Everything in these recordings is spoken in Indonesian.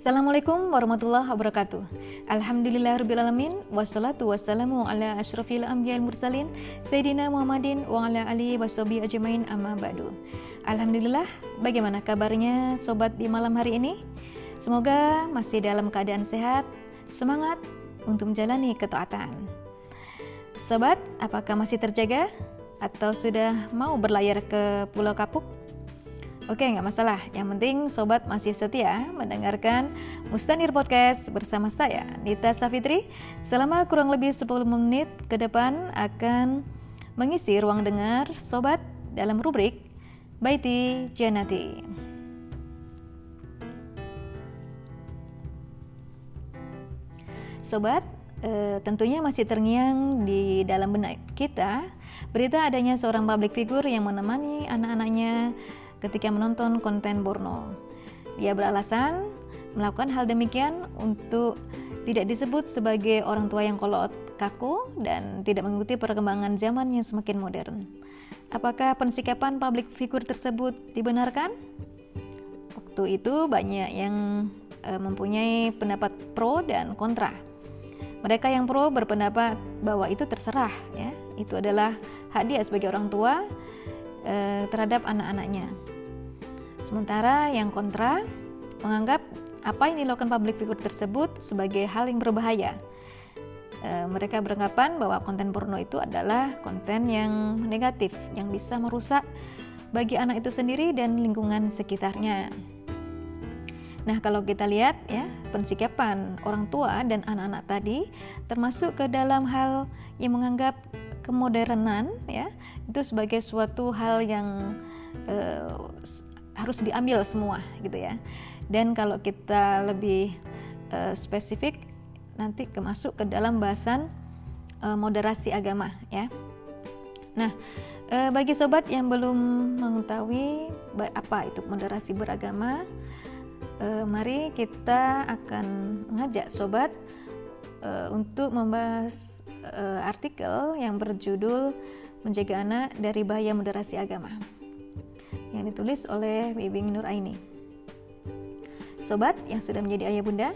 Assalamualaikum warahmatullahi wabarakatuh Alhamdulillahirrabbilalamin Wassalatu wassalamu ala ashrafil anbiya mursalin Sayyidina Muhammadin wa ala alihi wassabi ajmain amma ba'du Alhamdulillah, bagaimana kabarnya sobat di malam hari ini? Semoga masih dalam keadaan sehat, semangat untuk menjalani ketaatan Sobat, apakah masih terjaga? Atau sudah mau berlayar ke Pulau Kapuk? Oke, nggak masalah. Yang penting sobat masih setia mendengarkan Mustanir Podcast bersama saya, Nita Safitri. Selama kurang lebih 10 menit ke depan akan mengisi ruang dengar sobat dalam rubrik Baiti Janati. Sobat, e, tentunya masih terngiang di dalam benak kita berita adanya seorang public figure yang menemani anak-anaknya ketika menonton konten porno. Dia beralasan melakukan hal demikian untuk tidak disebut sebagai orang tua yang kolot, kaku, dan tidak mengikuti perkembangan zaman yang semakin modern. Apakah pensikapan publik figur tersebut dibenarkan? Waktu itu banyak yang e, mempunyai pendapat pro dan kontra. Mereka yang pro berpendapat bahwa itu terserah, ya, itu adalah hak dia sebagai orang tua e, terhadap anak-anaknya. Sementara yang kontra menganggap apa yang dilakukan public figure tersebut sebagai hal yang berbahaya. E, mereka beranggapan bahwa konten porno itu adalah konten yang negatif yang bisa merusak bagi anak itu sendiri dan lingkungan sekitarnya. Nah, kalau kita lihat ya, pensikapan orang tua dan anak-anak tadi termasuk ke dalam hal yang menganggap kemodernan ya, itu sebagai suatu hal yang uh, harus diambil semua gitu ya. Dan kalau kita lebih uh, spesifik nanti kemasuk ke dalam bahasan uh, moderasi agama ya. Nah, uh, bagi sobat yang belum mengetahui apa itu moderasi beragama, uh, mari kita akan mengajak sobat uh, untuk membahas uh, artikel yang berjudul Menjaga Anak dari Bahaya Moderasi Agama yang ditulis oleh Bibing Nur Aini. Sobat yang sudah menjadi ayah bunda,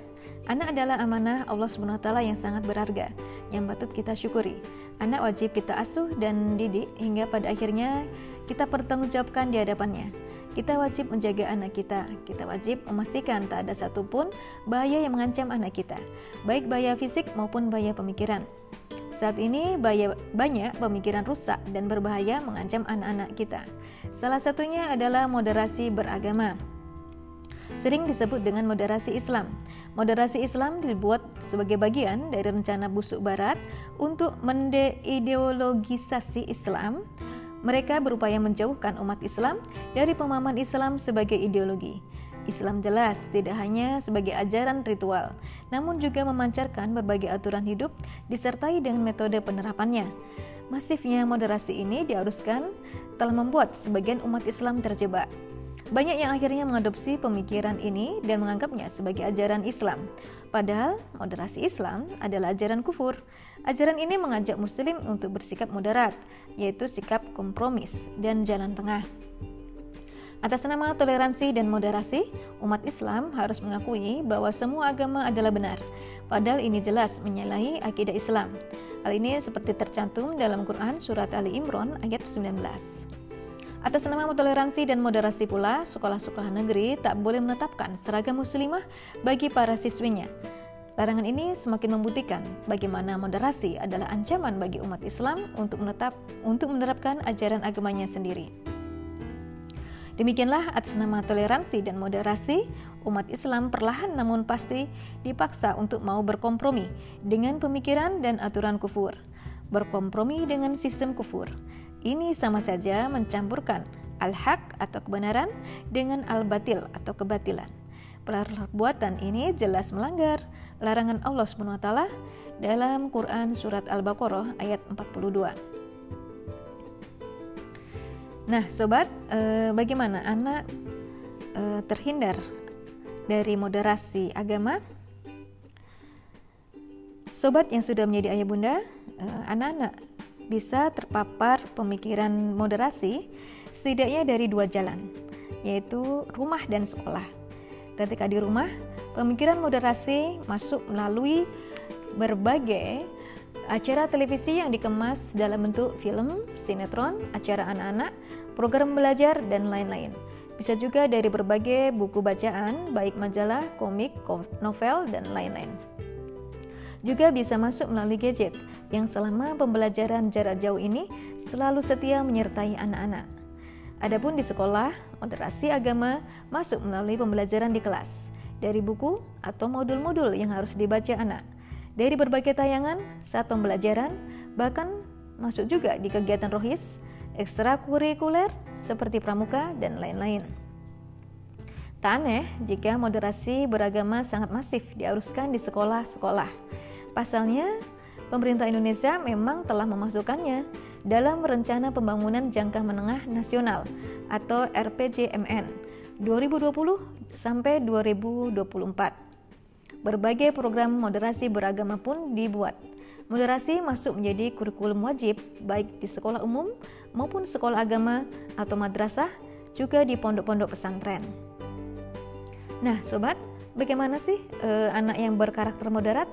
anak adalah amanah Allah SWT yang sangat berharga, yang patut kita syukuri. Anak wajib kita asuh dan didik hingga pada akhirnya kita pertanggungjawabkan di hadapannya. Kita wajib menjaga anak kita. Kita wajib memastikan tak ada satupun bahaya yang mengancam anak kita, baik bahaya fisik maupun bahaya pemikiran. Saat ini banyak pemikiran rusak dan berbahaya mengancam anak-anak kita. Salah satunya adalah moderasi beragama. Sering disebut dengan moderasi Islam. Moderasi Islam dibuat sebagai bagian dari rencana busuk barat untuk mendeideologisasi Islam. Mereka berupaya menjauhkan umat Islam dari pemahaman Islam sebagai ideologi. Islam jelas tidak hanya sebagai ajaran ritual, namun juga memancarkan berbagai aturan hidup disertai dengan metode penerapannya. Masifnya moderasi ini diharuskan telah membuat sebagian umat Islam terjebak. Banyak yang akhirnya mengadopsi pemikiran ini dan menganggapnya sebagai ajaran Islam. Padahal moderasi Islam adalah ajaran kufur. Ajaran ini mengajak muslim untuk bersikap moderat, yaitu sikap kompromis dan jalan tengah. Atas nama toleransi dan moderasi, umat Islam harus mengakui bahwa semua agama adalah benar. Padahal ini jelas menyalahi akidah Islam. Hal ini seperti tercantum dalam Quran surat Ali Imran ayat 19. Atas nama toleransi dan moderasi pula, sekolah-sekolah negeri tak boleh menetapkan seragam muslimah bagi para siswinya. Larangan ini semakin membuktikan bagaimana moderasi adalah ancaman bagi umat Islam untuk menetap untuk menerapkan ajaran agamanya sendiri. Demikianlah atas nama toleransi dan moderasi, umat Islam perlahan namun pasti dipaksa untuk mau berkompromi dengan pemikiran dan aturan kufur. Berkompromi dengan sistem kufur. Ini sama saja mencampurkan al-haq atau kebenaran dengan al-batil atau kebatilan. Perbuatan ini jelas melanggar larangan Allah SWT dalam Quran Surat Al-Baqarah ayat 42. Nah, sobat, eh, bagaimana anak eh, terhindar dari moderasi agama? Sobat yang sudah menjadi ayah bunda, eh, anak-anak bisa terpapar pemikiran moderasi setidaknya dari dua jalan, yaitu rumah dan sekolah. Ketika di rumah, Pemikiran moderasi masuk melalui berbagai acara televisi yang dikemas dalam bentuk film, sinetron, acara anak-anak, program belajar, dan lain-lain. Bisa juga dari berbagai buku bacaan, baik majalah, komik, novel, dan lain-lain. Juga bisa masuk melalui gadget yang selama pembelajaran jarak jauh ini selalu setia menyertai anak-anak. Adapun di sekolah, moderasi agama masuk melalui pembelajaran di kelas dari buku atau modul-modul yang harus dibaca anak, dari berbagai tayangan saat pembelajaran, bahkan masuk juga di kegiatan rohis, ekstrakurikuler seperti pramuka dan lain-lain. Tak aneh jika moderasi beragama sangat masif diaruskan di sekolah-sekolah. Pasalnya, pemerintah Indonesia memang telah memasukkannya dalam Rencana Pembangunan Jangka Menengah Nasional atau RPJMN 2020 sampai 2024. Berbagai program moderasi beragama pun dibuat. Moderasi masuk menjadi kurikulum wajib baik di sekolah umum maupun sekolah agama atau madrasah, juga di pondok-pondok pesantren. Nah, sobat, bagaimana sih e, anak yang berkarakter moderat?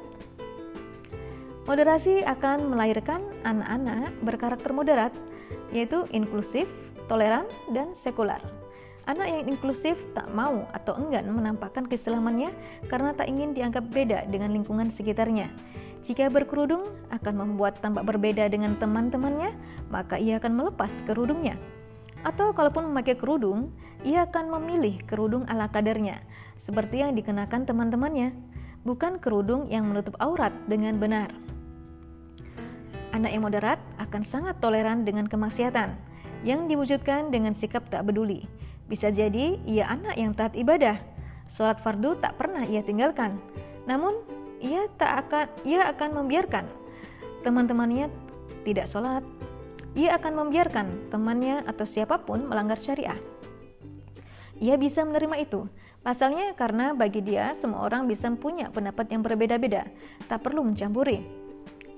Moderasi akan melahirkan anak-anak berkarakter moderat, yaitu inklusif, toleran, dan sekular. Anak yang inklusif tak mau atau enggan menampakkan keislamannya karena tak ingin dianggap beda dengan lingkungan sekitarnya. Jika berkerudung akan membuat tampak berbeda dengan teman-temannya, maka ia akan melepas kerudungnya. Atau kalaupun memakai kerudung, ia akan memilih kerudung ala kadarnya, seperti yang dikenakan teman-temannya, bukan kerudung yang menutup aurat dengan benar. Anak yang moderat akan sangat toleran dengan kemaksiatan, yang diwujudkan dengan sikap tak peduli, bisa jadi ia anak yang taat ibadah. Sholat fardu tak pernah ia tinggalkan. Namun ia tak akan ia akan membiarkan teman-temannya tidak sholat. Ia akan membiarkan temannya atau siapa pun melanggar syariah. Ia bisa menerima itu. Pasalnya karena bagi dia semua orang bisa punya pendapat yang berbeda-beda, tak perlu mencampuri.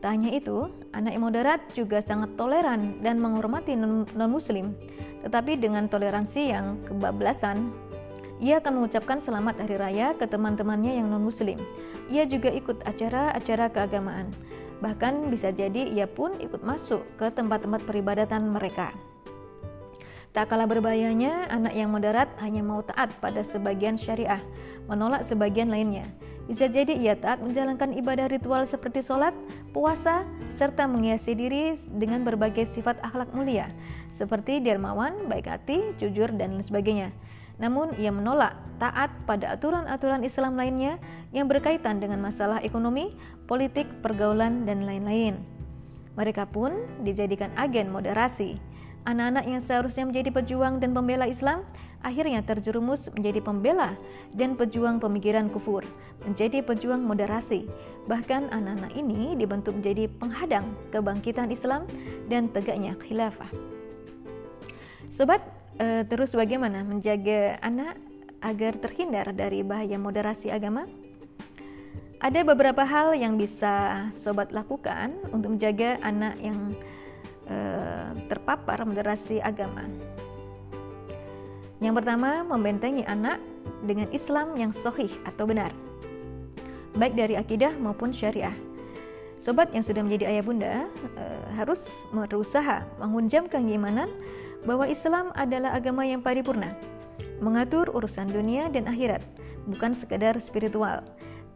Tak hanya itu, anak moderat juga sangat toleran dan menghormati non-muslim tetapi dengan toleransi yang kebablasan, ia akan mengucapkan selamat hari raya ke teman-temannya yang non-muslim. Ia juga ikut acara-acara keagamaan. Bahkan bisa jadi ia pun ikut masuk ke tempat-tempat peribadatan mereka. Tak kalah berbahayanya, anak yang moderat hanya mau taat pada sebagian syariah, menolak sebagian lainnya. Bisa jadi ia taat menjalankan ibadah ritual seperti sholat, puasa, serta menghiasi diri dengan berbagai sifat akhlak mulia, seperti dermawan, baik hati, jujur, dan lain sebagainya. Namun ia menolak taat pada aturan-aturan Islam lainnya yang berkaitan dengan masalah ekonomi, politik, pergaulan, dan lain-lain. Mereka pun dijadikan agen moderasi. Anak-anak yang seharusnya menjadi pejuang dan pembela Islam akhirnya terjerumus menjadi pembela dan pejuang pemikiran kufur, menjadi pejuang moderasi. Bahkan anak-anak ini dibentuk menjadi penghadang kebangkitan Islam dan tegaknya khilafah. Sobat, eh, terus bagaimana menjaga anak agar terhindar dari bahaya moderasi agama? Ada beberapa hal yang bisa sobat lakukan untuk menjaga anak yang eh, terpapar moderasi agama. Yang pertama, membentengi anak dengan Islam yang sohih atau benar, baik dari akidah maupun syariah. Sobat yang sudah menjadi ayah bunda e, harus berusaha menghunjamkan keimanan bahwa Islam adalah agama yang paripurna, mengatur urusan dunia dan akhirat, bukan sekedar spiritual.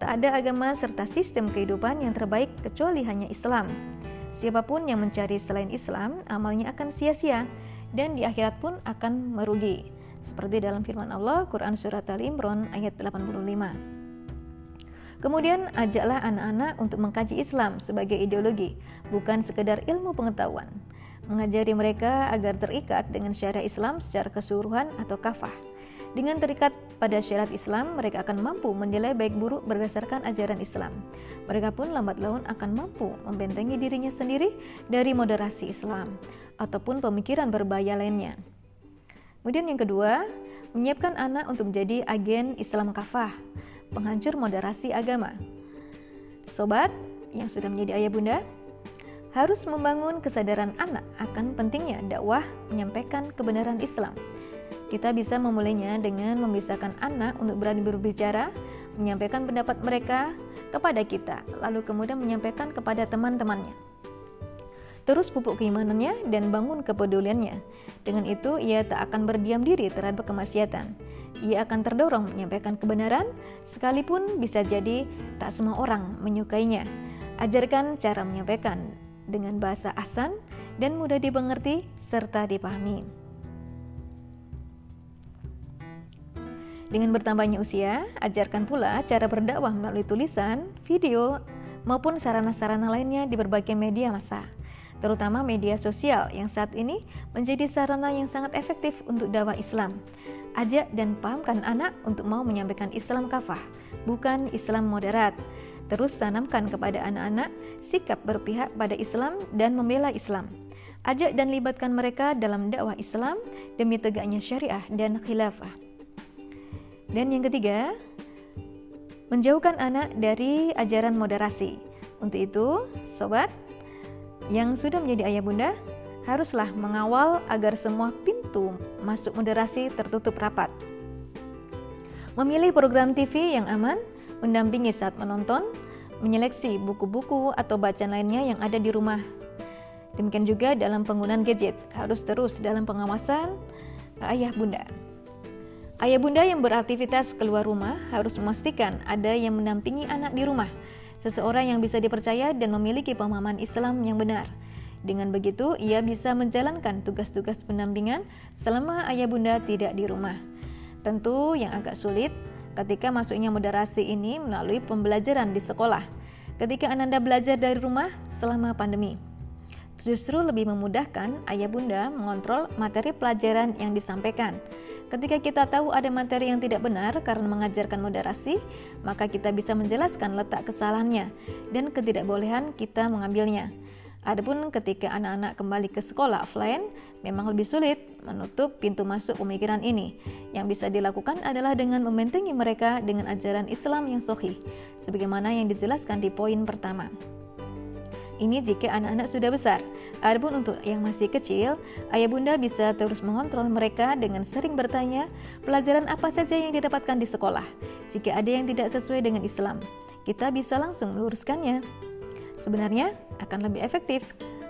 Tak ada agama serta sistem kehidupan yang terbaik kecuali hanya Islam. Siapa pun yang mencari selain Islam, amalnya akan sia-sia dan di akhirat pun akan merugi seperti dalam firman Allah Quran Surat Al-Imran ayat 85. Kemudian ajaklah anak-anak untuk mengkaji Islam sebagai ideologi, bukan sekedar ilmu pengetahuan. Mengajari mereka agar terikat dengan syariat Islam secara keseluruhan atau kafah. Dengan terikat pada syariat Islam, mereka akan mampu menilai baik buruk berdasarkan ajaran Islam. Mereka pun lambat laun akan mampu membentengi dirinya sendiri dari moderasi Islam ataupun pemikiran berbahaya lainnya. Kemudian yang kedua, menyiapkan anak untuk menjadi agen Islam kafah, penghancur moderasi agama. Sobat yang sudah menjadi ayah bunda, harus membangun kesadaran anak akan pentingnya dakwah menyampaikan kebenaran Islam. Kita bisa memulainya dengan memisahkan anak untuk berani berbicara, menyampaikan pendapat mereka kepada kita, lalu kemudian menyampaikan kepada teman-temannya. Terus pupuk keimanannya dan bangun kepeduliannya. Dengan itu, ia tak akan berdiam diri terhadap kemaksiatan. Ia akan terdorong menyampaikan kebenaran, sekalipun bisa jadi tak semua orang menyukainya. Ajarkan cara menyampaikan dengan bahasa asan dan mudah dimengerti serta dipahami. Dengan bertambahnya usia, ajarkan pula cara berdakwah melalui tulisan, video, maupun sarana-sarana lainnya di berbagai media massa, terutama media sosial yang saat ini menjadi sarana yang sangat efektif untuk dakwah Islam. Ajak dan pahamkan anak untuk mau menyampaikan Islam kafah, bukan Islam moderat. Terus tanamkan kepada anak-anak sikap berpihak pada Islam dan membela Islam. Ajak dan libatkan mereka dalam dakwah Islam demi tegaknya syariah dan khilafah. Dan yang ketiga, menjauhkan anak dari ajaran moderasi. Untuk itu, sobat yang sudah menjadi ayah bunda haruslah mengawal agar semua pintu masuk moderasi tertutup rapat. Memilih program TV yang aman, mendampingi saat menonton, menyeleksi buku-buku atau bacaan lainnya yang ada di rumah. Demikian juga dalam penggunaan gadget, harus terus dalam pengawasan ayah bunda. Ayah bunda yang beraktivitas keluar rumah harus memastikan ada yang mendampingi anak di rumah, seseorang yang bisa dipercaya dan memiliki pemahaman Islam yang benar. Dengan begitu, ia bisa menjalankan tugas-tugas pendampingan selama ayah bunda tidak di rumah. Tentu yang agak sulit ketika masuknya moderasi ini melalui pembelajaran di sekolah. Ketika Ananda belajar dari rumah selama pandemi, justru lebih memudahkan ayah bunda mengontrol materi pelajaran yang disampaikan Ketika kita tahu ada materi yang tidak benar karena mengajarkan moderasi, maka kita bisa menjelaskan letak kesalahannya dan ketidakbolehan kita mengambilnya. Adapun ketika anak-anak kembali ke sekolah offline, memang lebih sulit menutup pintu masuk pemikiran ini. Yang bisa dilakukan adalah dengan membentengi mereka dengan ajaran Islam yang sohih, sebagaimana yang dijelaskan di poin pertama. Ini jika anak-anak sudah besar. Adapun untuk yang masih kecil, ayah bunda bisa terus mengontrol mereka dengan sering bertanya pelajaran apa saja yang didapatkan di sekolah. Jika ada yang tidak sesuai dengan Islam, kita bisa langsung meluruskannya. Sebenarnya akan lebih efektif.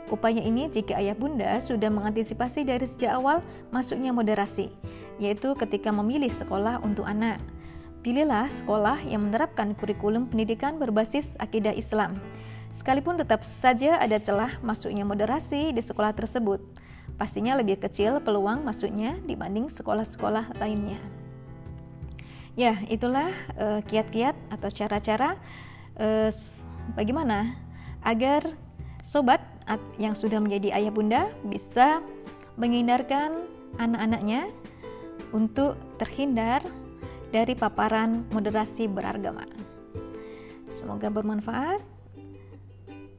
Upaya ini jika ayah bunda sudah mengantisipasi dari sejak awal masuknya moderasi, yaitu ketika memilih sekolah untuk anak. Pilihlah sekolah yang menerapkan kurikulum pendidikan berbasis akidah Islam Sekalipun tetap saja ada celah masuknya moderasi di sekolah tersebut, pastinya lebih kecil peluang masuknya dibanding sekolah-sekolah lainnya. Ya, itulah uh, kiat-kiat atau cara-cara uh, bagaimana agar sobat yang sudah menjadi ayah bunda bisa menghindarkan anak-anaknya untuk terhindar dari paparan moderasi beragama. Semoga bermanfaat.